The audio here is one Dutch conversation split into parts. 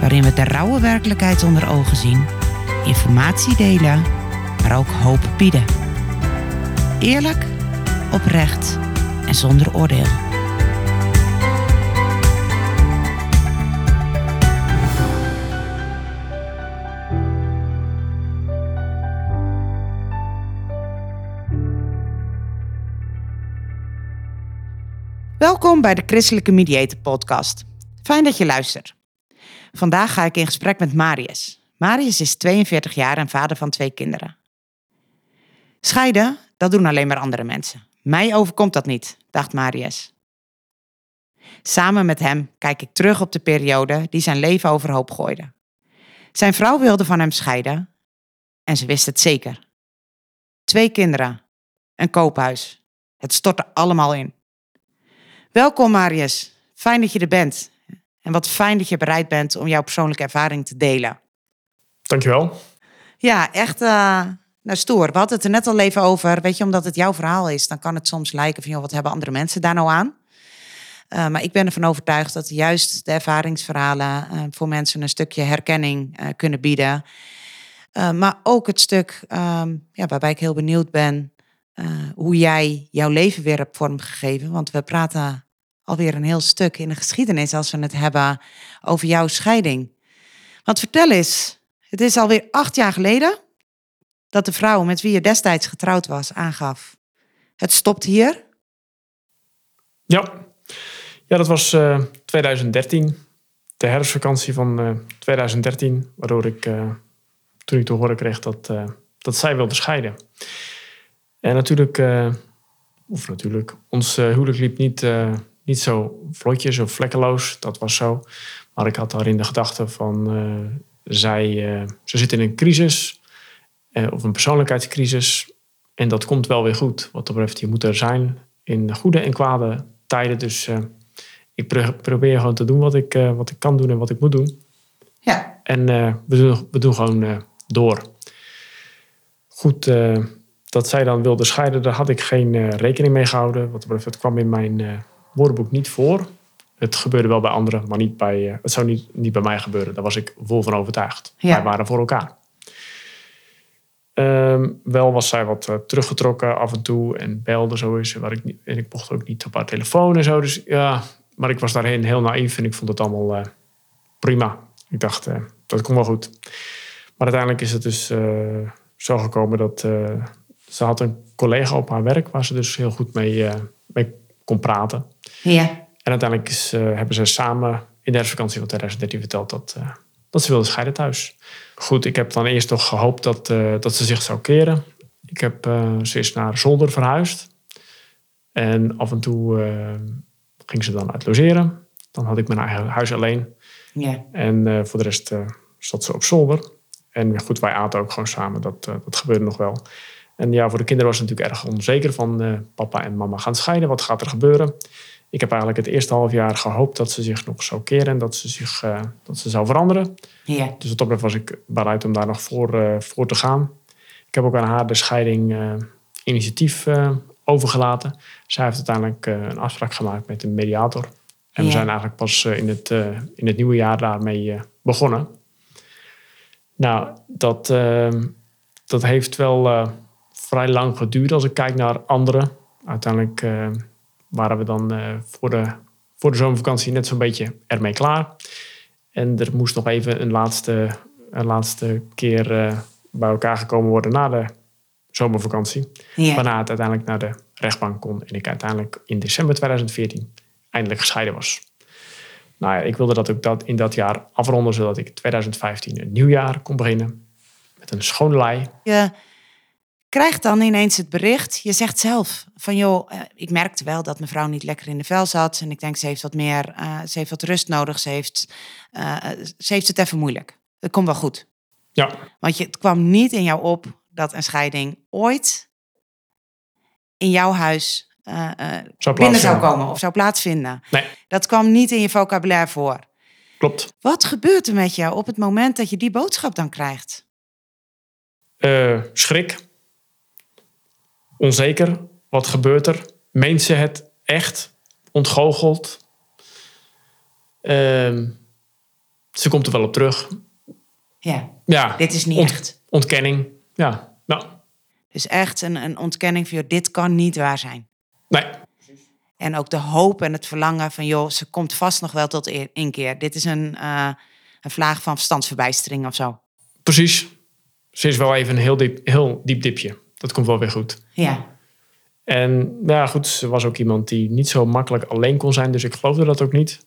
waarin we de rauwe werkelijkheid onder ogen zien, informatie delen, maar ook hoop bieden. Eerlijk, oprecht en zonder oordeel. Welkom bij de Christelijke Mediator Podcast. Fijn dat je luistert. Vandaag ga ik in gesprek met Marius. Marius is 42 jaar en vader van twee kinderen. Scheiden, dat doen alleen maar andere mensen. Mij overkomt dat niet, dacht Marius. Samen met hem kijk ik terug op de periode die zijn leven overhoop gooide. Zijn vrouw wilde van hem scheiden en ze wist het zeker. Twee kinderen, een koophuis. Het stortte allemaal in. Welkom Marius, fijn dat je er bent. En wat fijn dat je bereid bent om jouw persoonlijke ervaring te delen. Dankjewel. Ja, echt uh, nou, stoer. We hadden het er net al even over. Weet je, omdat het jouw verhaal is, dan kan het soms lijken van... Joh, wat hebben andere mensen daar nou aan? Uh, maar ik ben ervan overtuigd dat juist de ervaringsverhalen... Uh, voor mensen een stukje herkenning kunnen bieden. maar ook het stuk ehm, ja, waarbij ik heel benieuwd ben... hoe jij jouw leven weer hebt vormgegeven. Want we praten alweer een heel stuk in de geschiedenis als we het hebben over jouw scheiding. Want vertel eens, het is alweer acht jaar geleden dat de vrouw met wie je destijds getrouwd was aangaf. Het stopt hier. Ja, ja dat was uh, eh, 2013, de herfstvakantie van uh, eh, 2013, waardoor ik uh, toen ik te horen kreeg dat, dat zij wilde scheiden. En natuurlijk, of natuurlijk, ons huwelijk liep niet niet zo vlotjes of vlekkeloos, dat was zo. Maar ik had daarin de gedachte van, uh, zij, uh, ze zit in een crisis, uh, of een persoonlijkheidscrisis. En dat komt wel weer goed. Wat dat betreft, je moet er zijn in goede en kwade tijden. Dus ik probeer gewoon te doen wat ik, wat ik kan doen en wat ik moet doen. Ja. En we, doen, we doen gewoon door. Goed, dat zij dan wilde scheiden, daar had ik geen rekening mee gehouden. Wat dat betreft, het kwam in mijn woordenboek niet voor. Het gebeurde wel bij anderen, maar niet bij, uh, het zou niet, niet bij mij gebeuren. Daar was ik vol van overtuigd. Ja. Wij waren voor elkaar. Ehm, wel was zij wat uh, teruggetrokken af en toe en belde zo eens. Waar ik, niet, en ik mocht ook niet op haar telefoon en zo. Dus ja, maar ik was daarheen heel naïef en ik vond het allemaal uh, prima. Ik dacht, dat komt wel goed. Maar uiteindelijk is het dus zo gekomen dat ze had een collega op haar werk waar ze dus heel goed mee, mee kon praten. Ja. En uiteindelijk is, uh, hebben ze samen in de herfstvakantie van 2013 verteld dat, uh, dat ze wilden scheiden thuis. Goed, ik heb dan eerst toch gehoopt dat, uh, dat ze zich zou keren. Ik heb, ze is naar Zolder verhuisd. En af en toe ging ze dan uit logeren. Dan had ik mijn eigen huis alleen. Ja. En voor de rest zat ze op zolder. En goed, wij aten ook gewoon samen. Dat, dat gebeurde nog wel. En ja, voor de kinderen was het natuurlijk erg onzeker van uh, papa en mama gaan scheiden. Wat gaat er gebeuren? Ik heb eigenlijk het eerste half jaar gehoopt dat ze zich nog zou keren en dat ze, zich, uh, dat ze zou veranderen. Ja. Dus wat dat was ik bereid om daar nog voor, uh, voor te gaan. Ik heb ook aan haar de scheiding initiatief overgelaten. Zij heeft uiteindelijk een afspraak gemaakt met een mediator. En we zijn eigenlijk pas in, het, in het nieuwe jaar daarmee begonnen. Nou, dat, dat heeft wel vrij lang geduurd als ik kijk naar anderen. Uiteindelijk uh, waren we dan uh, voor, de, voor de zomervakantie net zo'n beetje ermee klaar. En er moest nog even een laatste, een laatste keer uh, bij elkaar gekomen worden na de zomervakantie. Ja. Waarna het uiteindelijk naar de rechtbank kon. En ik uiteindelijk in december 2014 eindelijk gescheiden was. Nou ja, ik wilde dat ook dat in dat jaar afronden, zodat ik 2015 een nieuw jaar kon beginnen. Met een schone lei. Ja krijgt dan ineens het bericht. Je zegt zelf van joh, eh, ik merkte wel dat mevrouw niet lekker in de vel zat. En ik denk ze heeft wat meer, uh, ze heeft wat rust nodig. Ze heeft, uh, ze heeft het even moeilijk. het komt wel goed. Ja, Want je, het kwam niet in jou op dat een scheiding ooit in jouw huis eh, eh, zou binnen zou komen of zou plaatsvinden. Nee, Dat kwam niet in je vocabulaire voor. klopt. Wat gebeurt er met jou op het moment dat je die boodschap dan krijgt? Eh, schrik. Onzeker. Wat gebeurt er? Meent ze het echt? Ontgoocheld? Ehm, ze komt er wel op terug. Ja, Ja, dit is niet ont- echt. Ontkenning. Ja, nou, Dus echt een, een ontkenning van, joh, dit kan niet waar zijn. nee. En ook de hoop en het verlangen van, joh, ze komt vast nog wel tot inkeer. Dit is een, eh, een vlaag van verstandsverbijstering of zo. Precies. Ze is wel even een heel diep, heel diep dipje. Dat komt wel weer goed. Ja, En ja, goed, ze was ook iemand die niet zo makkelijk alleen kon zijn, dus ik geloofde dat ook niet.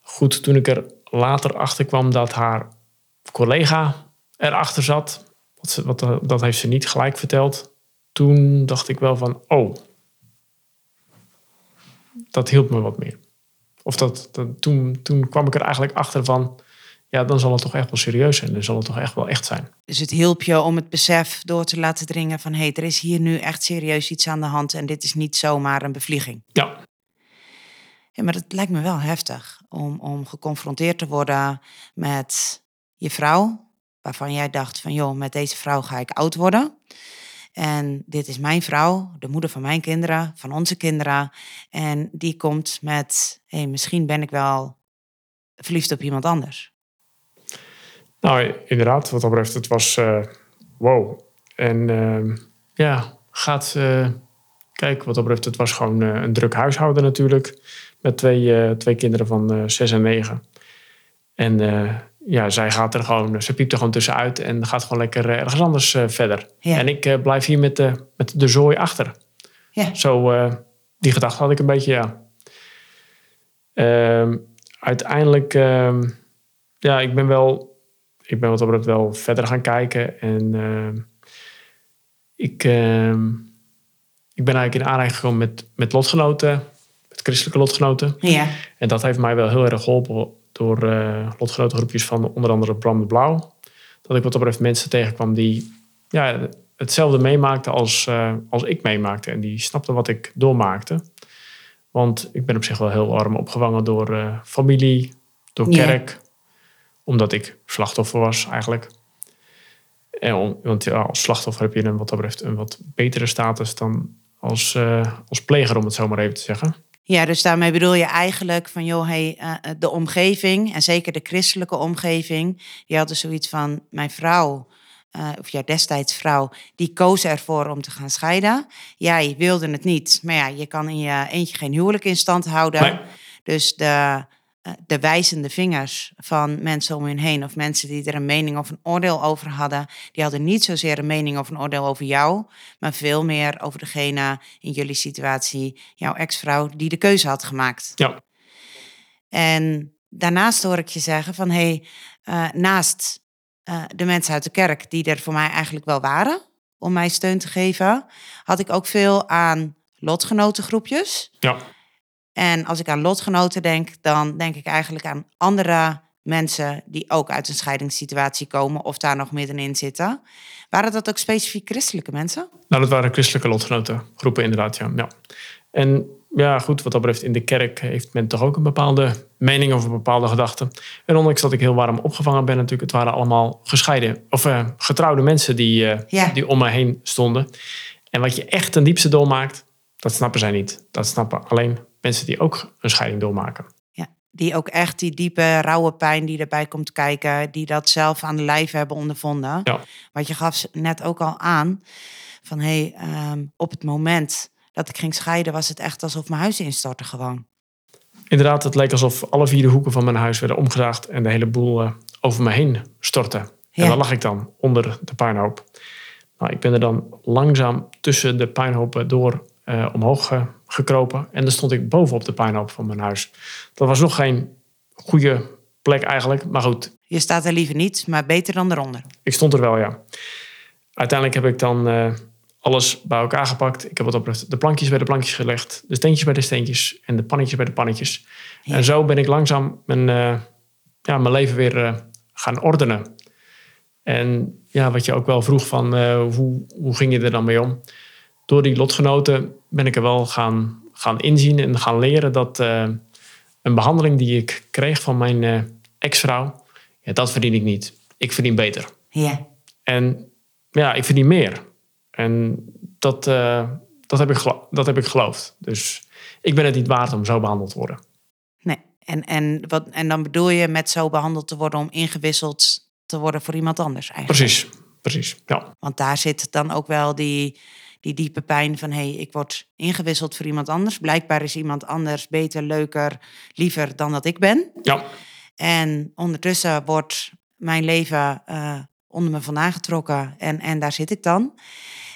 Goed, toen ik er later achter kwam dat haar collega erachter zat, wat ze, wat, eh, dat heeft ze niet gelijk verteld. Toen dacht ik wel van, oh, dat hielp me wat meer. Of dat, dat, toen, toen kwam ik er eigenlijk achter van, ja, dan zal het toch echt wel serieus zijn. Dan zal het toch echt wel echt zijn. dus het hielp je om het besef door te laten dringen van... hé, hey, er is hier nu echt serieus iets aan de hand... en dit is niet zomaar een bevlieging. Ja, Ja, maar het lijkt me wel heftig om, om geconfronteerd te worden met je vrouw... waarvan jij dacht van, joh, met deze vrouw ga ik oud worden... En dit is mijn vrouw, de moeder van mijn kinderen, van onze kinderen. En die komt met, hé, hey, misschien ben ik wel verliefd op iemand anders. Nou, inderdaad, wat dat betreft, het was eh, wow. En ehm, ja, gaat, eh, kijk, wat dat betreft, het was gewoon eh, een druk huishouden natuurlijk. Met twee, twee kinderen van zes en negen. En ja, zij gaat er gewoon, ze piept er gewoon tussenuit en gaat gewoon lekker ergens anders verder. Ja. En ik blijf hier met de, met de zooi achter. Ja. Zo, die gedachte had ik een beetje, ja. Ehm, uiteindelijk, ehm, ja, ik ben wel, ik ben wat dat betreft wel verder gaan kijken. En ehm, ik, ehm, ik ben eigenlijk in aanraking gekomen met, met lotgenoten, met christelijke lotgenoten. Ja, En dat heeft mij wel heel erg geholpen door eh lotgenotengroepjes van onder andere Bram de Blauw. Dat ik wat dat betreft mensen tegenkwam die ja, hetzelfde meemaakten als, eh, als ik meemaakte. En die snapten wat ik doormaakte. Want ik ben op zich wel heel arm opgevangen door eh, familie, door kerk. Omdat ik slachtoffer was eigenlijk. En om- want ja, als slachtoffer heb je een, wat dat betreft een wat betere status dan als, eh, als pleger, om het zo maar even te zeggen. Ja, dus daarmee bedoel je eigenlijk van, joh, hey, eh, de omgeving, en zeker de christelijke omgeving, die hadden zoiets van, mijn vrouw, eh, of ja, destijds vrouw, die koos ervoor om te gaan scheiden. Jij wilde het niet, maar ja, je kan in je eentje geen huwelijk in stand houden. Nee. Dus de, eh, de wijzende vingers van mensen om hun heen, of mensen die er een mening of een oordeel over hadden, die hadden niet zozeer een mening of een oordeel over jou, maar veel meer over degene in jullie situatie, jouw ex-vrouw, die de keuze had gemaakt. Ja. En daarnaast hoor ik je zeggen van, hé, hey, eh, naast eh, de mensen uit de kerk die er voor mij eigenlijk wel waren om mij steun te geven, had ik ook veel aan lotgenotengroepjes. Ja. En als ik aan lotgenoten denk, dan denk ik eigenlijk aan andere mensen die ook uit een scheidingssituatie komen of daar nog middenin zitten. Waren dat ook specifiek christelijke mensen? Nou, dat waren christelijke lotgenotengroepen inderdaad, ja. ja. En ja, goed, wat dat betreft in de kerk heeft men toch ook een bepaalde mening of een bepaalde gedachte. En ondanks dat ik heel warm opgevangen ben natuurlijk, het waren allemaal gescheiden of eh, getrouwde mensen die, eh, Ja. die om me heen stonden. En wat je echt ten diepste doormaakt, dat snappen zij niet. Dat snappen alleen mensen die ook een scheiding doormaken. Ja, die ook echt die diepe, rauwe pijn die erbij komt kijken, die dat zelf aan de lijf hebben ondervonden. Ja. Want je gaf net ook al aan van hé, hey, ehm, op het moment dat ik ging scheiden, was het echt alsof mijn huis instortte gewoon. Inderdaad, het leek alsof alle vier de hoeken van mijn huis werden omgezaagd en de hele boel eh, over me heen stortte. Ja. En daar lag ik dan onder de puinhoop. Nou, ik ben er dan langzaam tussen de puinhopen door eh, omhoog eh, gekropen. En dan stond ik bovenop de puinhoop van mijn huis. Dat was nog geen goede plek eigenlijk, maar goed, Je staat er liever niet, maar beter dan eronder. ik stond er wel, ja. Uiteindelijk heb ik dan eh, alles bij elkaar gepakt. Ik heb wat op de plankjes bij de plankjes gelegd, de steentjes bij de steentjes en de pannetjes bij de pannetjes. Ja. En zo ben ik langzaam mijn, eh, ja, mijn leven weer eh, gaan ordenen. En ja, wat je ook wel vroeg van hoe, hoe ging je er dan mee om? Door die lotgenoten ben ik er wel gaan, gaan inzien en gaan leren dat een behandeling die ik kreeg van mijn ex-vrouw, ja, dat verdien ik niet. Ik verdien beter. Ja. En ja, ik verdien meer. En dat, uh, dat, heb ik dat heb ik geloofd. Dus ik ben het niet waard om zo behandeld te worden. Nee, en, en, wat, en dan bedoel je met zo behandeld te worden om ingewisseld te worden voor iemand anders eigenlijk? Precies, precies, ja. Want daar zit dan ook wel die, die diepe pijn van... hé, hey, ik word ingewisseld voor iemand anders. Blijkbaar is iemand anders beter, leuker, liever dan dat ik ben. Ja. En ondertussen wordt mijn leven uh, onder me vandaan getrokken en, en daar zit ik dan.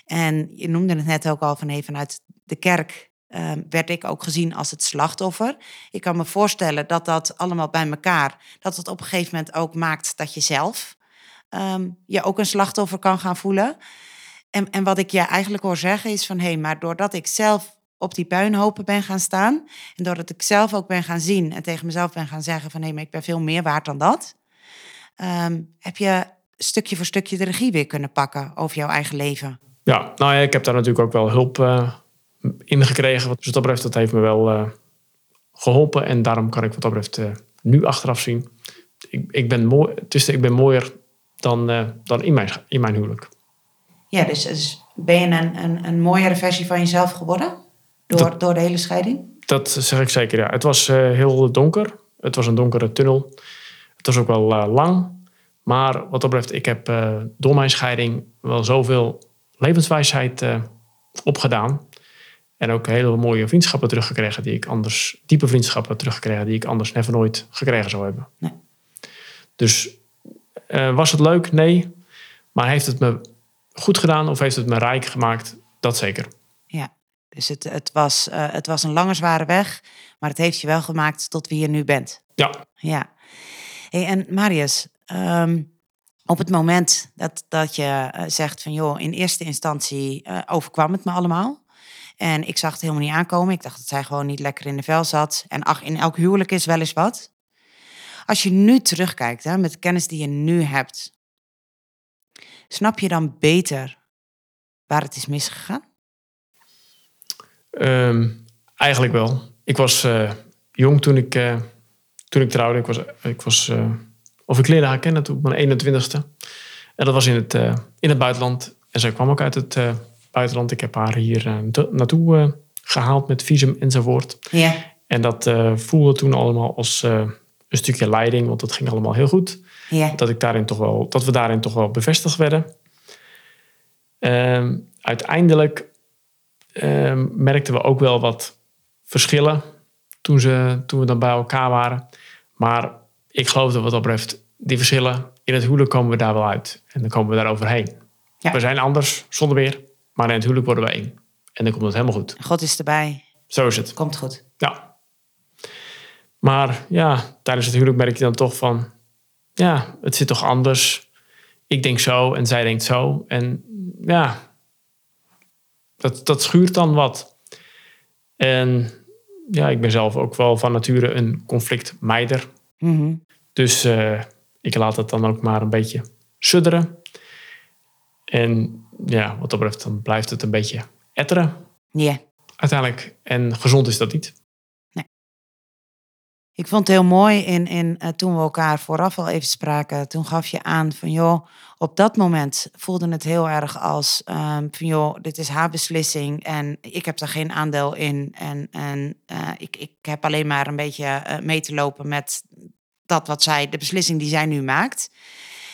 En je noemde het net ook al van hey, vanuit de kerk uh, werd ik ook gezien als het slachtoffer. Ik kan me voorstellen dat dat allemaal bij elkaar, dat het op een gegeven moment ook maakt dat je zelf um, je ook een slachtoffer kan gaan voelen. En, en wat ik je eigenlijk hoor zeggen is van hé, hey, maar doordat ik zelf op die puinhopen ben gaan staan en doordat ik zelf ook ben gaan zien en tegen mezelf ben gaan zeggen van hé, hey, maar ik ben veel meer waard dan dat, um, heb je stukje voor stukje de regie weer kunnen pakken over jouw eigen leven. Ja, nou ja, ik heb daar natuurlijk ook wel hulp uh, in gekregen. Dus wat dat betreft, dat heeft me wel uh, geholpen. En daarom kan ik wat dat betreft uh, nu achteraf zien. Ik, ik, ben mooi, ik ben mooier dan, dan in, mijn, in mijn huwelijk. Ja, dus, dus ben je een, een, een mooiere versie van jezelf geworden? Door, door de hele scheiding? Dat zeg ik zeker, ja. Het was heel donker. Het was een donkere tunnel. Het was ook wel lang. Maar wat dat betreft, ik heb uh, door mijn scheiding wel zoveel levenswijsheid opgedaan. En ook hele mooie vriendschappen teruggekregen die ik anders, diepe vriendschappen teruggekregen die ik anders never nooit gekregen zou hebben. Nee. Dus was het leuk? Nee. Maar heeft het me goed gedaan of heeft het me rijk gemaakt? Dat zeker. Ja, dus het, het, was, het was een lange, zware weg, maar het heeft je wel gemaakt tot wie je nu bent. Ja. Ja. Hey, en Marius, Ehm, op het moment dat, dat je uh, zegt van joh, in eerste instantie uh, overkwam het me allemaal. En ik zag het helemaal niet aankomen. Ik dacht dat zij gewoon niet lekker in de vel zat. En ach, in elk huwelijk is wel eens wat. Als je nu terugkijkt hè, met de kennis die je nu hebt, snap je dan beter waar het is misgegaan? Um, eigenlijk wel. Ik was uh, jong toen ik, toen ik trouwde. Ik was, ik was of ik leerde haar kennen toen op mijn 21ste. En dat was in het, in het buitenland. En zij kwam ook uit het buitenland. Ik heb haar hier naartoe gehaald met visum enzovoort. Ja. En dat voelde toen allemaal als een stukje leiding, want dat ging allemaal heel goed. Ja. Dat, ik daarin toch wel, dat we daarin toch wel bevestigd werden. Ehm, uiteindelijk ehm, merkten we ook wel wat verschillen toen, ze, toen we dan bij elkaar waren. Maar ik geloof dat wat dat betreft, die verschillen in het huwelijk komen we daar wel uit. En dan komen we daar overheen. Ja. We zijn anders, zonder meer. Maar in het huwelijk worden we één. En dan komt het helemaal goed. God is erbij. Zo is het. Komt goed. Ja. Maar ja, tijdens het huwelijk merk je dan toch van... Ja, het zit toch anders. Ik denk zo en zij denkt zo. En ja, dat, dat schuurt dan wat. En ja, ik ben zelf ook wel van nature een conflictmeider. Mm dus uh, ik laat het dan ook maar een beetje sudderen. En ja, wat dat betreft, dan blijft het een beetje etteren. Ja. Uiteindelijk. En gezond is dat niet. Ik vond het heel mooi in, in, uh, toen we elkaar vooraf al even spraken. Toen gaf je aan van joh, op dat moment voelde het heel erg als um, van joh, dit is haar beslissing en ik heb daar geen aandeel in. En, en uh, ik, ik heb alleen maar een beetje uh, mee te lopen met dat wat zij, de beslissing die zij nu maakt.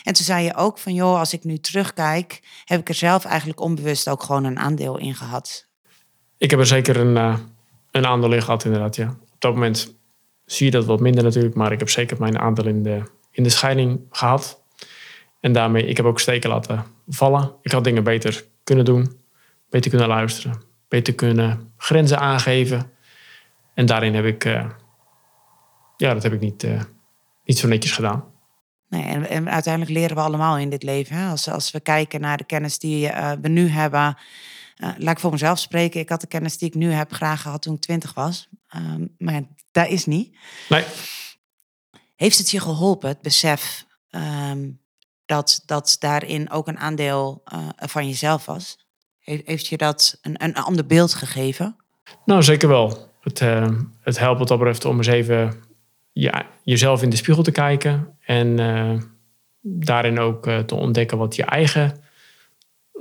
En toen zei je ook van, joh, als ik nu terugkijk, heb ik er zelf eigenlijk onbewust ook gewoon een aandeel in gehad. Ik heb er zeker een, een aandeel in gehad, inderdaad, ja. Op dat moment zie je dat wat minder natuurlijk, maar ik heb zeker mijn aandeel in de, in de scheiding gehad. En daarmee, ik heb ook steken laten vallen. Ik had dingen beter kunnen doen, beter kunnen luisteren, beter kunnen grenzen aangeven. En daarin heb ik, uh, ja, dat heb ik niet, uh, niet zo netjes gedaan. Nee, en, uiteindelijk leren we allemaal in dit leven. Hè? Als, als we kijken naar de kennis die uh, we nu hebben. Laat ik voor mezelf spreken. Ik had de kennis die ik nu heb graag gehad toen ik twintig was. Um, maar dat is niet. Nee. Heeft het je geholpen, het besef ehm, dat, dat daarin ook een aandeel uh, van jezelf was? heeft je dat een, een ander beeld gegeven? Nou, zeker wel. Het, uh, het helpt wat dat betreft om eens even ja, jezelf in de spiegel te kijken. En uh, daarin ook te ontdekken wat je eigen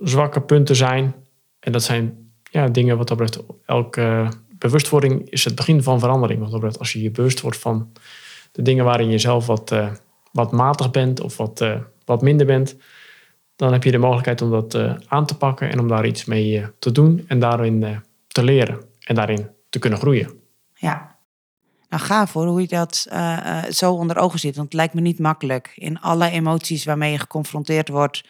zwakke punten zijn. En dat zijn ja, dingen wat dat betreft. Elke bewustwording is het begin van verandering. Betreft, als je je bewust wordt van de dingen waarin je zelf wat, wat matig bent of wat, wat minder bent dan heb je de mogelijkheid om dat uh, aan te pakken en om daar iets mee te doen en daarin te leren en daarin te kunnen groeien. Ja, nou gaaf hoor, hoe je dat zo onder ogen ziet. Want het lijkt me niet makkelijk in alle emoties waarmee je geconfronteerd wordt.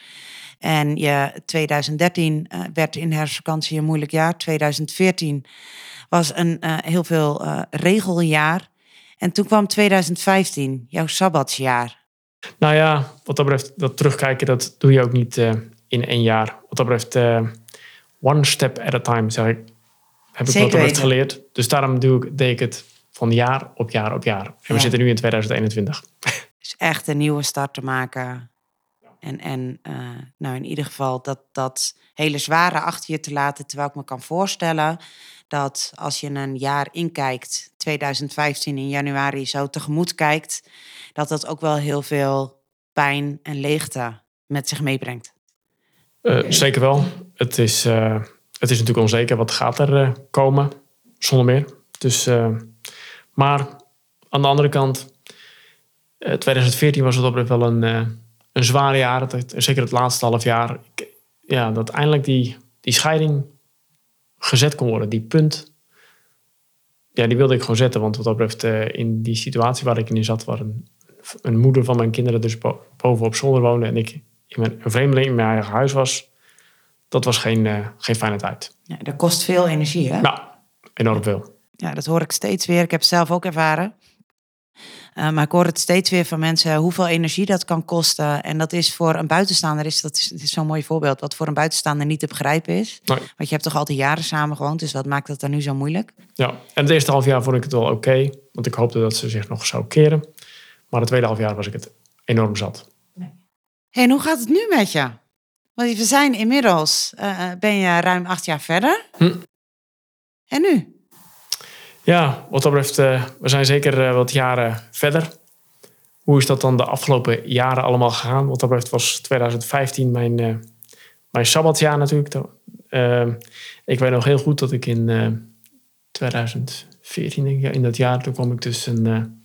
En je 2013 werd in herfstvakantie een moeilijk jaar. 2014 was een heel veel regeljaar. En toen kwam 2015, jouw sabbatsjaar. Nou ja, wat dat betreft, dat terugkijken, dat doe je ook niet in één jaar. Wat dat betreft, one step at a time, zeg ik. Heb ik wat dat geleerd. Dus daarom doe ik, deed ik het van jaar op jaar op jaar. En we zitten nu in 2021. Dus echt een nieuwe start te maken. En, en uh, nou in ieder geval dat, dat hele zware achter je te laten. Terwijl ik me kan voorstellen dat als je een jaar inkijkt, 2015 in januari zo tegemoet kijkt, dat dat ook wel heel veel pijn en leegte met zich meebrengt. Uh, zeker wel. Het is, uh, het is natuurlijk onzeker wat gaat er komen, zonder meer. Dus, maar aan de andere kant, 2014 was het op wel een, een zwaar jaar. Zeker het laatste half jaar. Ja, dat eindelijk die, die scheiding gezet kon worden. Die punt, ja, die wilde ik gewoon zetten. Want wat dat betreft, in die situatie waar ik in zat, waar een, een moeder van mijn kinderen dus boven op zolder woonde en ik in mijn, een vreemdeling in mijn eigen huis was, dat was geen, uh, geen fijne tijd. Ja, dat kost veel energie, hè? Nou, enorm veel. Ja, dat hoor ik steeds weer. Ik heb het zelf ook ervaren. Uh, maar ik hoor het steeds weer van mensen hoeveel energie dat kan kosten. En dat is voor een buitenstaander, is, dat is, is zo'n mooi voorbeeld, wat voor een buitenstaander niet te begrijpen is. Nee. Want je hebt toch altijd jaren samen gewoond, dus wat maakt dat dan nu zo moeilijk? Ja, en het eerste half jaar vond ik het wel oké, want ik hoopte dat ze zich nog zou keren. Maar het tweede half jaar was ik het enorm zat. Hey, en hoe gaat het nu met je? Want we zijn inmiddels, uh, ben je ruim acht jaar verder. Hm. En nu? Ja, wat dat betreft, uh, we zijn zeker uh, wat jaren verder. Hoe is dat dan de afgelopen jaren allemaal gegaan? Wat dat betreft was 2015 mijn, mijn sabbatjaar natuurlijk. ik weet nog heel goed dat ik in 2014, denk ik, in dat jaar, toen kwam ik dus een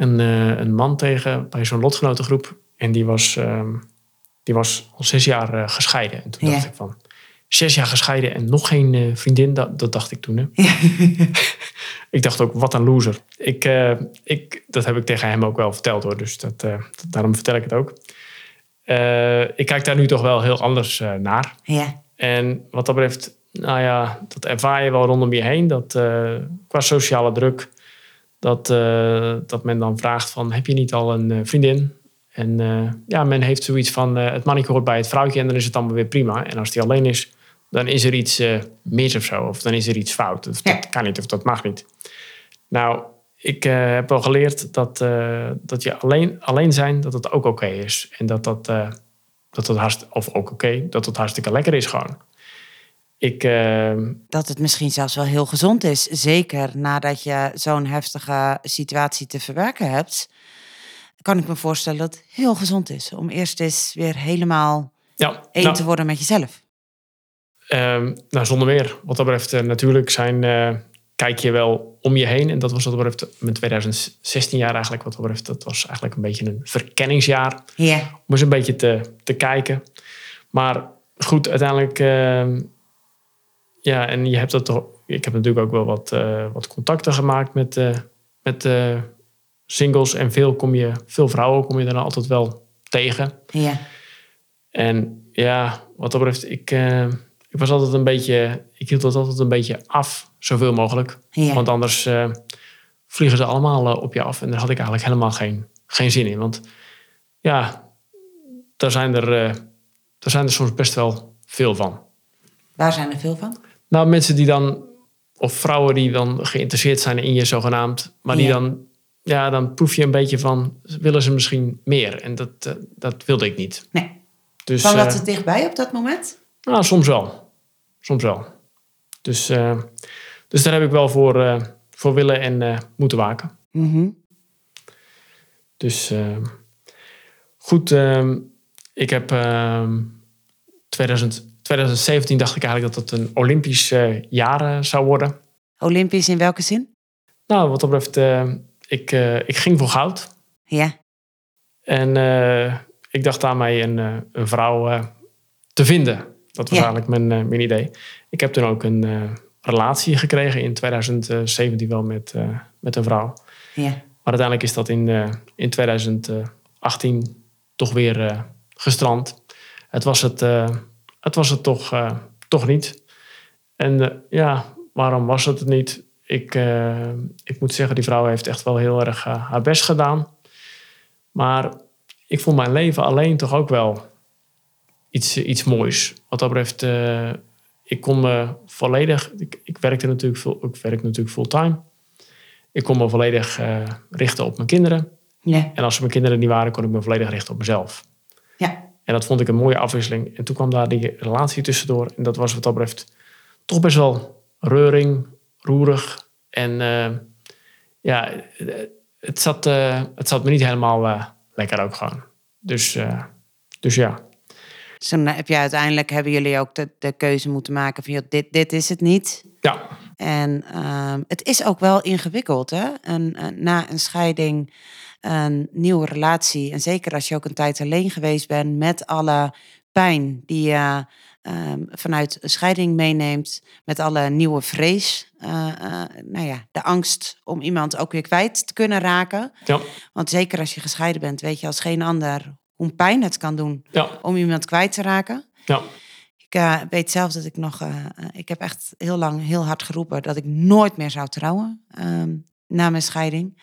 een, uh, een man tegen bij zo'n lotgenotengroep. En die was, uh, die was al zes jaar uh, gescheiden. En toen dacht ik van, zes jaar gescheiden en nog geen uh, vriendin, dat, dat dacht ik toen. Hè? Ja. ik dacht ook, wat een loser. Ik, ik, dat heb ik tegen hem ook wel verteld hoor, dus dat, daarom vertel ik het ook. ik kijk daar nu toch wel heel anders naar. Ja. En wat dat betreft, nou ja, dat ervaar je wel rondom je heen. Dat qua sociale druk dat, dat men dan vraagt van, heb je niet al een vriendin? En ja, men heeft zoiets van, het mannetje hoort bij het vrouwtje en dan is het allemaal weer prima. En als die alleen is, dan is er iets mis of zo. Of dan is er iets fout. Of dat kan niet of dat mag niet. Nou, ik heb wel geleerd dat, dat je alleen, alleen zijn, dat het ook oké is. En dat dat, dat, dat hartstikke, of ook oké, dat het hartstikke lekker is gewoon. Ik. Dat het misschien zelfs wel heel gezond is. Zeker nadat je zo'n heftige situatie te verwerken hebt. Kan ik me voorstellen dat het heel gezond is. Om eerst eens weer helemaal ja, één nou, te worden met jezelf. Uh, nou, zonder meer. Wat dat betreft, uh, natuurlijk zijn, uh, kijk je wel om je heen. En dat was wat dat betreft mijn 2016 jaar eigenlijk. Wat dat betreft, dat was eigenlijk een beetje een verkenningsjaar. Ja. Om eens een beetje te, te kijken. Maar goed, uiteindelijk ehm, ja, en je hebt dat toch. Ik heb natuurlijk ook wel wat, uh, wat contacten gemaakt met, uh, met uh, singles. En veel, kom je, veel vrouwen kom je dan altijd wel tegen. Ja. En ja, wat dat betreft, ik, ik was altijd een beetje. Ik hield dat altijd een beetje af, zoveel mogelijk. Ja. Want anders vliegen ze allemaal op je af. En daar had ik eigenlijk helemaal geen, geen zin in. Want ja, daar zijn er, daar zijn er soms best wel veel van. Waar zijn er veel van? Nou, mensen die dan, of vrouwen die dan geïnteresseerd zijn in je zogenaamd, maar die dan ja, dan proef je een beetje van, willen ze misschien meer? En dat, eh, dat wilde ik niet. Nee. Dus, Kwam dat eh, er dichtbij op dat moment? nou, soms wel. Soms wel. Dus, eh, dus daar heb ik wel voor, eh, voor willen en eh, moeten waken. Mhm. Dus goed, ehm, ik heb ehm 2000, 2017 dacht ik eigenlijk dat het een Olympisch jaar zou worden. Olympisch in welke zin? Nou, wat dat betreft, ik, ik ging voor goud. Ja. En ik dacht daarmee een, een vrouw te vinden. Dat was Ja. eigenlijk mijn, eh, mijn idee. Ik heb toen ook een eh, relatie gekregen in 2017 wel met, eh, met een vrouw. Ja. Maar uiteindelijk is dat in, in 2018 toch weer gestrand. Het was het, het, was het toch, toch niet. En ja, waarom was het het niet? Ik, ik moet zeggen, die vrouw heeft echt wel heel erg haar best gedaan. Maar ik vond mijn leven alleen toch ook wel iets, iets moois. Wat dat betreft, eh, ik kon me volledig... Ik, ik werkte natuurlijk, full, ik werk natuurlijk fulltime. Ik kon me volledig eh, richten op mijn kinderen. Ja. En als mijn kinderen niet waren, kon ik me volledig richten op mezelf. Ja. En dat vond ik een mooie afwisseling. En toen kwam daar die relatie tussendoor. En dat was wat dat betreft toch best wel reuring, roerig. En eh, ja, het zat, eh, het zat me niet helemaal eh, lekker ook gewoon. Dus, eh, dus ja. Dus dan heb je uiteindelijk, hebben jullie ook de, de keuze moeten maken van, joh, dit, dit is het niet. Ja, En ehm, het is ook wel ingewikkeld, hè? Een, een- na een scheiding, een nieuwe relatie. En zeker als je ook een tijd alleen geweest bent met alle pijn die je ehm, vanuit een scheiding meeneemt. Met alle nieuwe vrees. eh, eh, nou ja, de angst om iemand ook weer kwijt te kunnen raken. ja, Want zeker als je gescheiden bent, weet je als geen ander hoe pijn het kan doen ja, om iemand kwijt te raken. ja. Ik eh, weet zelf dat ik nog. eh, eh, ik heb echt heel lang heel hard geroepen dat ik nooit meer zou trouwen. ehm, na mijn scheiding.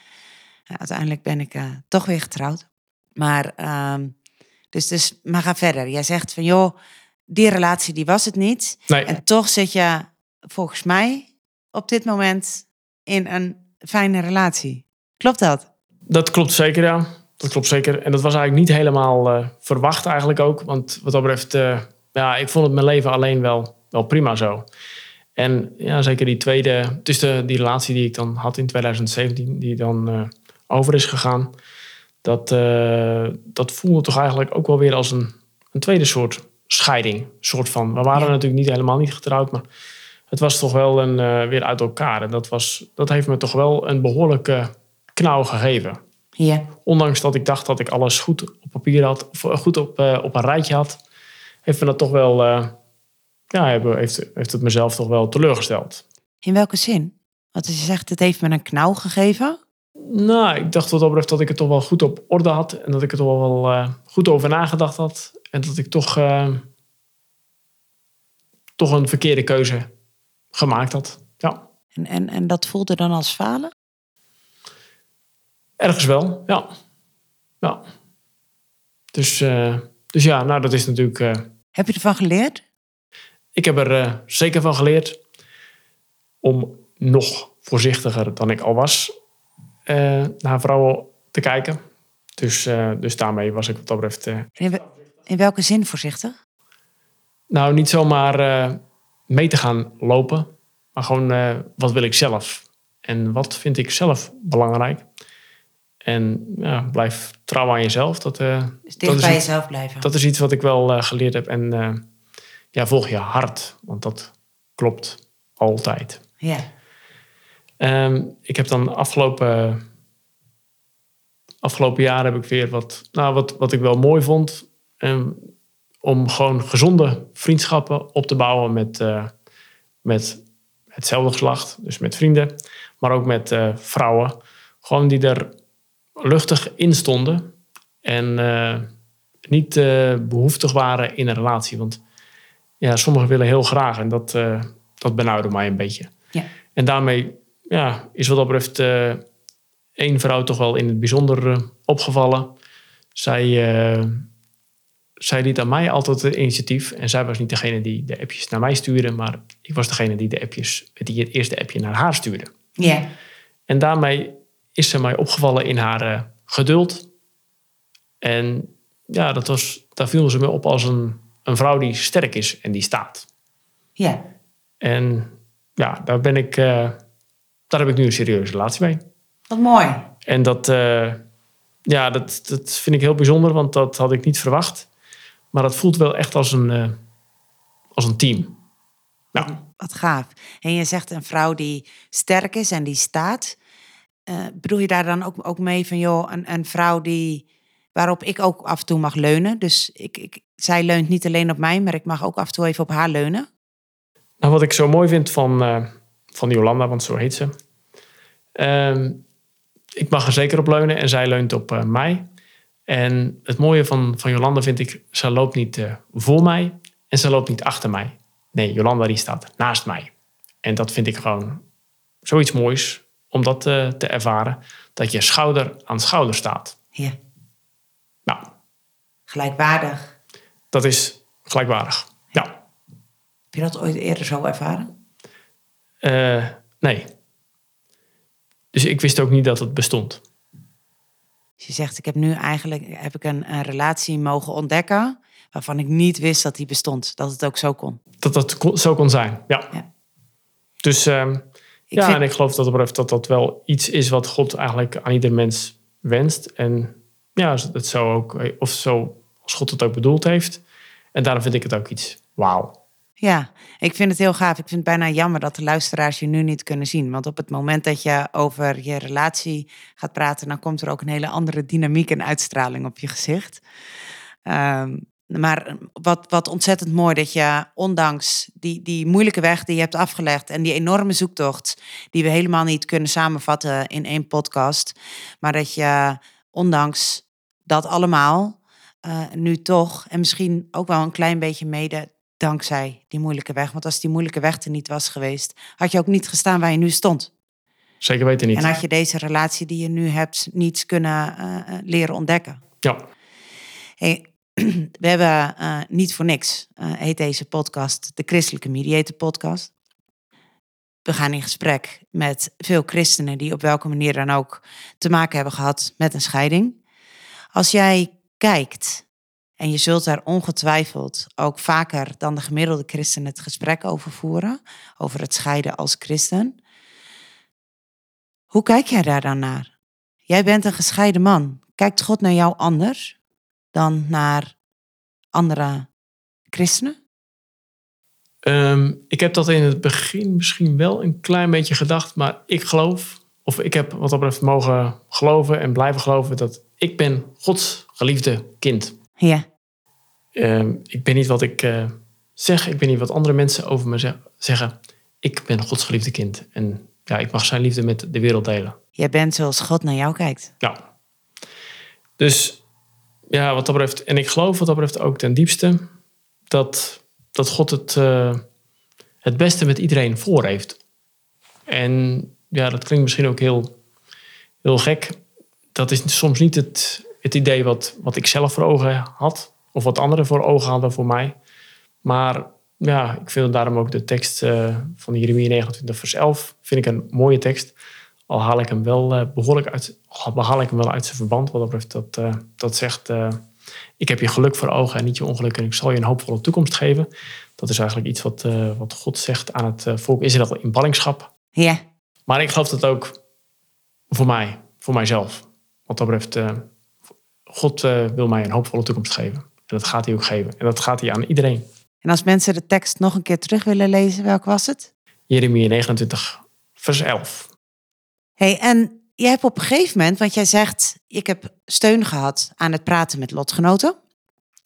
Uiteindelijk ben ik toch weer getrouwd. Maar, ehm, dus, dus, maar ga verder. Jij zegt van joh, die relatie die was het niet. Nee, En toch zit je volgens mij op dit moment in een fijne relatie. Klopt dat? dat klopt zeker, ja. Dat klopt zeker. En dat was eigenlijk niet helemaal eh, verwacht eigenlijk ook. Want wat dat betreft, eh, ja, ik vond het mijn leven alleen wel, wel prima zo. En ja, zeker die tweede, dus de, die relatie die ik dan had in 2017, die dan eh, over is gegaan. Dat, dat voelde toch eigenlijk ook wel weer als een, een tweede soort scheiding. Soort van, we waren Ja. natuurlijk niet helemaal niet getrouwd, maar het was toch wel een, weer uit elkaar. En dat, was, dat heeft me toch wel een behoorlijke knauw gegeven. Ja. Ondanks dat ik dacht dat ik alles goed op papier had, of eh, goed op, eh, op een rijtje had, heeft me dat toch wel, eh, ja, heeft, heeft het mezelf toch wel teleurgesteld. In welke zin? Want als je zegt, het heeft me een knauw gegeven. Nou, ik dacht wat dat betreft dat ik het toch wel goed op orde had en dat ik er toch wel goed over nagedacht had en dat ik toch, toch een verkeerde keuze gemaakt had. Ja, En, en, en dat voelde dan als falen? Ergens wel, ja. ja. Dus, eh, dus ja, nou dat is natuurlijk... eh, Heb je ervan geleerd? Ik heb er eh, zeker van geleerd om nog voorzichtiger dan ik al was naar vrouwen te kijken. Dus, dus daarmee was ik wat dat betreft. In, we- in welke zin voorzichtig? nou, niet zomaar mee te gaan lopen, maar gewoon wat wil ik zelf? En wat vind ik zelf belangrijk? En ja, blijf trouw aan jezelf. Dat, eh, Dus dat dicht is bij iets- jezelf blijven. dat is iets wat ik wel eh, geleerd heb. En eh, ja, volg je hart, want dat klopt altijd. Ja. Ehm, ik heb dan afgelopen, afgelopen jaar heb ik weer wat, nou, wat, wat ik wel mooi vond. ehm, om gewoon gezonde vriendschappen op te bouwen met, met hetzelfde geslacht. Dus met vrienden, maar ook met vrouwen. Gewoon die er luchtig in stonden. En eh, niet eh, behoeftig waren in een relatie. Want ja, sommigen willen heel graag en dat, eh dat benauwde mij een beetje. Ja. En daarmee ja, is wat dat betreft één vrouw toch wel in het bijzonder opgevallen. Zij, zij liet aan mij altijd het initiatief. En zij was niet degene die de appjes naar mij stuurde, maar ik was degene die de appjes, die het eerste appje naar haar stuurde. Ja. En daarmee is ze mij opgevallen in haar eh, geduld. En ja, dat was, daar viel ze me op als een, een vrouw die sterk is en die staat. Ja. En ja, daar ben ik, eh, daar heb ik nu een serieuze relatie mee. Wat mooi. En dat, eh, ja, dat, dat vind ik heel bijzonder, want dat had ik niet verwacht. Maar dat voelt wel echt als een, als een team. Nou, Wat gaaf. En je zegt een vrouw die sterk is en die staat. Eh, bedoel je daar dan ook, ook mee van, joh, een, een vrouw die, waarop ik ook af en toe mag leunen. Dus ik, ik, zij leunt niet alleen op mij, maar ik mag ook af en toe even op haar leunen. nou, wat ik zo mooi vind van, eh, van Jolanda, want zo heet ze. Ehm, ik mag er zeker op leunen en zij leunt op eh, mij. En het mooie van, van Jolanda vind ik, ze loopt niet voor mij en ze loopt niet achter mij. Nee, Jolanda die staat naast mij. En dat vind ik gewoon zoiets moois om dat eh, te ervaren. Dat je schouder aan schouder staat. Ja, Nou, gelijkwaardig. dat is gelijkwaardig. Ja, Heb je dat ooit eerder zo ervaren? Eh, nee. Dus ik wist ook niet dat het bestond. Dus je zegt, ik heb nu eigenlijk heb ik een, een relatie mogen ontdekken... waarvan ik niet wist dat die bestond. Dat het ook zo kon. Dat dat zo kon zijn, ja. Ja. Dus ehm, Ik ja, vind- en ik geloof dat, dat dat wel iets is wat God eigenlijk aan ieder mens wenst. En ja, het zo ook, of zo als God het ook bedoeld heeft. En daarom vind ik het ook iets wauw. Ja, ik vind het heel gaaf. Ik vind het bijna jammer dat de luisteraars je nu niet kunnen zien. Want op het moment dat je over je relatie gaat praten, dan komt er ook een hele andere dynamiek en uitstraling op je gezicht. Ehm, maar wat, wat ontzettend mooi dat je, ondanks die, die moeilijke weg die je hebt afgelegd en die enorme zoektocht, die we helemaal niet kunnen samenvatten in één podcast, maar dat je, ondanks dat allemaal, eh, nu toch, en misschien ook wel een klein beetje mede dankzij die moeilijke weg. Want als die moeilijke weg er niet was geweest, had je ook niet gestaan waar je nu stond. Zeker weten niet. En had je deze relatie die je nu hebt niet kunnen eh, eh, leren ontdekken. Ja, Hey, we hebben eh, niet voor niks, eh, heet deze podcast de Christelijke Mediator Podcast. We gaan in gesprek met veel christenen die op welke manier dan ook te maken hebben gehad met een scheiding. Als jij kijkt, en je zult daar ongetwijfeld ook vaker dan de gemiddelde christen het gesprek over voeren, over het scheiden als christen. Hoe kijk jij daar dan naar? Jij bent een gescheiden man. Kijkt God naar jou anders dan naar andere christenen? Ehm, ik heb dat in het begin misschien wel een klein beetje gedacht, maar ik geloof, of ik heb wat dat betreft mogen geloven en blijven geloven dat ik ben Gods geliefde kind. Ja, Ehm, ik ben niet wat ik eh, zeg, ik ben niet wat andere mensen over me zeg- zeggen. Ik ben Gods geliefde kind en ja, ik mag zijn liefde met de wereld delen. jij bent zoals God naar jou kijkt. Ja. Dus ja, wat dat betreft, en ik geloof wat dat betreft ook ten diepste dat, dat God het, eh, het beste met iedereen voor heeft. En ja, dat klinkt misschien ook heel, heel gek. Dat is soms niet het, het idee wat, wat ik zelf voor ogen had, of wat anderen voor ogen hadden voor mij. Maar ja, ik vind daarom ook de tekst eh, van Jeremia 29 vers 11 vind ik een mooie tekst. Al haal ik hem wel eh, behoorlijk uit, al haal ik hem wel uit zijn verband. Wat dat betreft, dat, eh, dat zegt, eh, ik heb je geluk voor ogen en niet je ongeluk en ik zal je een hoopvolle toekomst geven. Dat is eigenlijk iets wat, wat God zegt aan het eh, volk Israël in ballingschap. Ja, Maar ik geloof dat ook voor mij, voor mijzelf. Wat dat betreft, God wil mij een hoopvolle toekomst geven. En dat gaat hij ook geven. En dat gaat hij aan iedereen. en als mensen de tekst nog een keer terug willen lezen, welke was het? Jeremia 29, vers 11. Hey, en jij hebt op een gegeven moment, want jij zegt, ik heb steun gehad aan het praten met lotgenoten.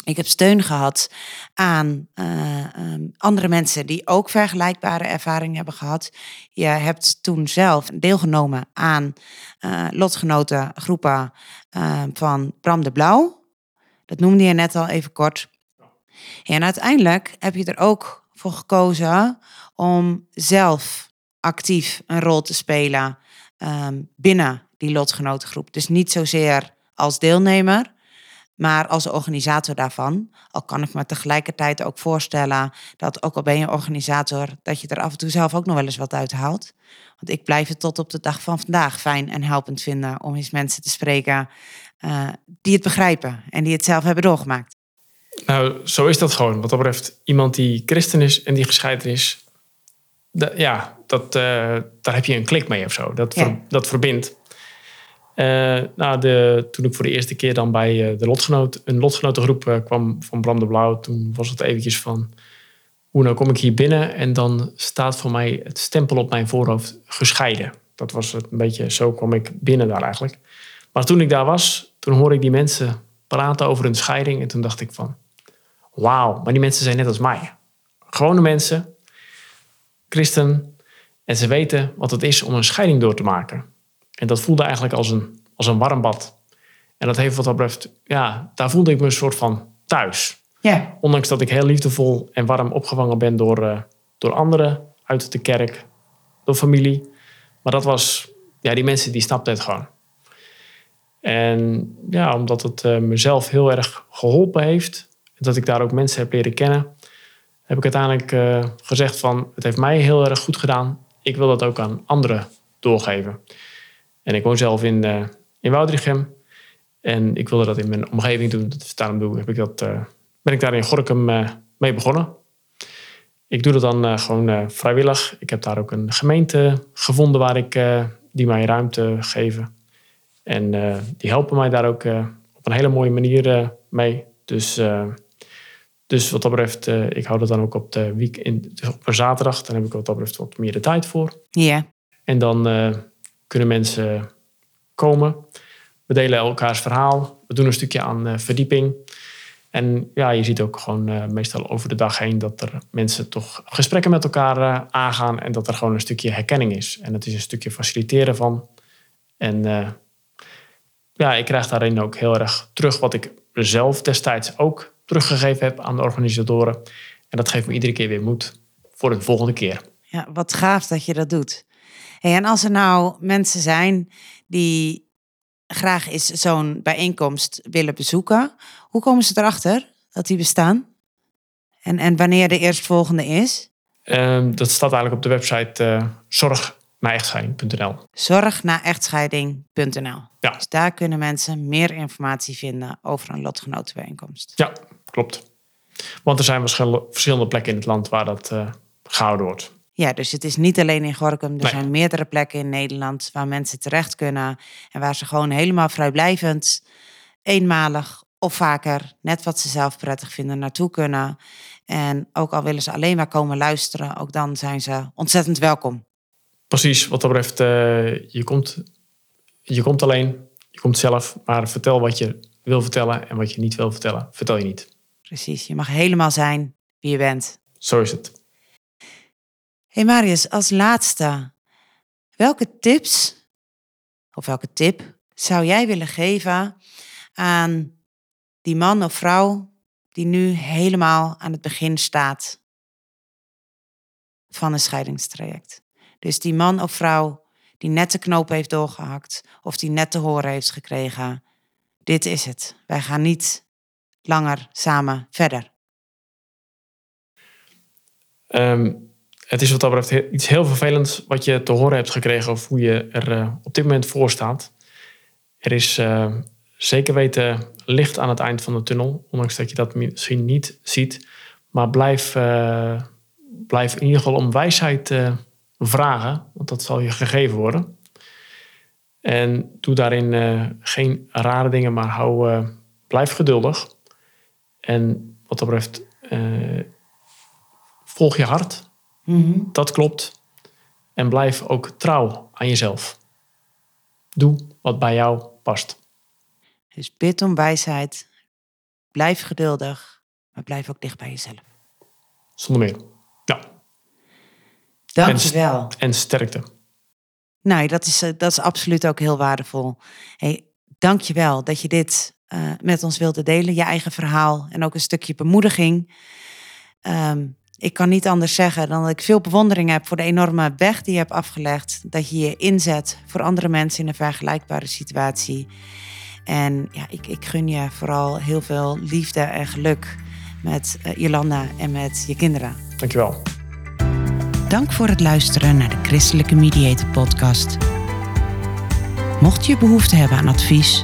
Ik heb steun gehad aan eh, ehm, andere mensen die ook vergelijkbare ervaringen hebben gehad. Je hebt toen zelf deelgenomen aan eh lotgenotengroepen eh, van Bram de Blauw. Dat noemde je net al even kort. En uiteindelijk heb je er ook voor gekozen om zelf actief een rol te spelen ehm, binnen die lotgenotengroep. Dus niet zozeer als deelnemer, Maar als organisator daarvan, al kan ik me tegelijkertijd ook voorstellen dat ook al ben je organisator, dat je er af en toe zelf ook nog wel eens wat uit haalt. Want ik blijf het tot op de dag van vandaag fijn en helpend vinden om eens mensen te spreken uh, die het begrijpen en die het zelf hebben doorgemaakt. Nou, zo is dat gewoon. Wat dat betreft, iemand die christen is en die gescheiden is, ja, dat, uh, daar heb je een klik mee of zo. Dat, ver, dat verbindt. Uh, nou, de, toen ik voor de eerste keer dan bij de lotgenoot, een lotgenotengroep kwam van Bram de Blauw, toen was het eventjes van, hoe nou kom ik hier binnen en dan staat voor mij het stempel op mijn voorhoofd gescheiden. Dat was het een beetje, zo kwam ik binnen daar eigenlijk. Maar toen ik daar was, toen hoorde ik die mensen praten over hun scheiding. En toen dacht ik van, wauw, maar die mensen zijn net als mij. Gewone mensen, christen. En ze weten wat het is om een scheiding door te maken. En dat voelde eigenlijk als een, als een warm bad. En dat heeft wat dat betreft, ja, daar voelde ik me een soort van thuis. Ja. Ondanks dat ik heel liefdevol en warm opgevangen ben door, uh, door anderen uit de kerk, door familie. Maar dat was, ja, die mensen die snapten het gewoon. En ja, omdat het uh, mezelf heel erg geholpen heeft, dat ik daar ook mensen heb leren kennen, heb ik uiteindelijk uh, gezegd van het heeft mij heel erg goed gedaan. Ik wil dat ook aan anderen doorgeven. En ik woon zelf in, uh, in Woudrichem. En ik wilde dat in mijn omgeving doen. Dus daarom heb ik dat, ben ik daar in Gorkum mee begonnen. Ik doe dat dan gewoon vrijwillig. Ik heb daar ook een gemeente gevonden waar ik die mij ruimte geven. En die helpen mij daar ook op een hele mooie manier mee. Dus, dus wat dat betreft, ik hou dat dan ook op de week in, op een zaterdag. Dan heb ik wat dat betreft wat meer de tijd voor. Ja. En dan kunnen mensen komen. We delen elkaars verhaal. We doen een stukje aan verdieping. En ja, je ziet ook gewoon meestal over de dag heen dat er mensen toch gesprekken met elkaar aangaan. En dat er gewoon een stukje herkenning is. En het is een stukje faciliteren van. En ja, ik krijg daarin ook heel erg terug wat ik zelf destijds ook teruggegeven heb aan de organisatoren. En dat geeft me iedere keer weer moed voor de volgende keer. Ja, wat gaaf dat je dat doet. Hey, en als er nou mensen zijn die graag eens zo'n bijeenkomst willen bezoeken, hoe komen ze erachter dat die bestaan? En, en wanneer de eerstvolgende is? Um, dat staat eigenlijk op de website uh, zorg naar echtscheiding.nl. Zorg naar echtscheiding.nl. Ja. Dus daar kunnen mensen meer informatie vinden over een lotgenotenbijeenkomst. Ja, klopt. Want er zijn verschillende plekken in het land waar dat uh, gehouden wordt. Ja, dus het is niet alleen in Gorkum. Er zijn meerdere plekken in Nederland waar mensen terecht kunnen. En waar ze gewoon helemaal vrijblijvend, eenmalig of vaker, net wat ze zelf prettig vinden, naartoe kunnen. En ook al willen ze alleen maar komen luisteren, ook dan zijn ze ontzettend welkom. Precies, wat dat betreft, uh, je, komt, je komt alleen, je komt zelf, maar vertel wat je wil vertellen en wat je niet wil vertellen, vertel je niet. Precies, je mag helemaal zijn wie je bent. Zo is het. Hey Marius, als laatste, welke tips of welke tip zou jij willen geven aan die man of vrouw die nu helemaal aan het begin staat van een scheidingstraject? Dus die man of vrouw die net de knoop heeft doorgehakt of die net te horen heeft gekregen, dit is het. Wij gaan niet langer samen verder. Um, het is wat dat betreft iets heel vervelends wat je te horen hebt gekregen of hoe je er uh, op dit moment voor staat. Er is uh, zeker weten licht aan het eind van de tunnel, ondanks dat je dat misschien niet ziet. Maar blijf, uh, blijf in ieder geval om wijsheid vragen, want dat zal je gegeven worden. En doe daarin geen rare dingen, maar hou, blijf geduldig. En wat dat betreft, uh, volg je hart. Mm -hmm. Dat klopt. En blijf ook trouw aan jezelf. Doe wat bij jou past. Dus bid om wijsheid. Blijf geduldig, maar blijf ook dicht bij jezelf. Zonder meer. Ja. Dank je wel. En sterkte. Nou, dat is, dat is absoluut ook heel waardevol. Hey, dank je wel dat je dit uh, met ons wilde delen. Je eigen verhaal en ook een stukje bemoediging. Um, ik kan niet anders zeggen dan dat ik veel bewondering heb voor de enorme weg die je hebt afgelegd. Dat je je inzet voor andere mensen in een vergelijkbare situatie. En ja, ik, ik gun je vooral heel veel liefde en geluk met uh, Jolanda en met je kinderen. Dankjewel. Dank voor het luisteren naar de Christelijke Mediator podcast. Mocht je behoefte hebben aan advies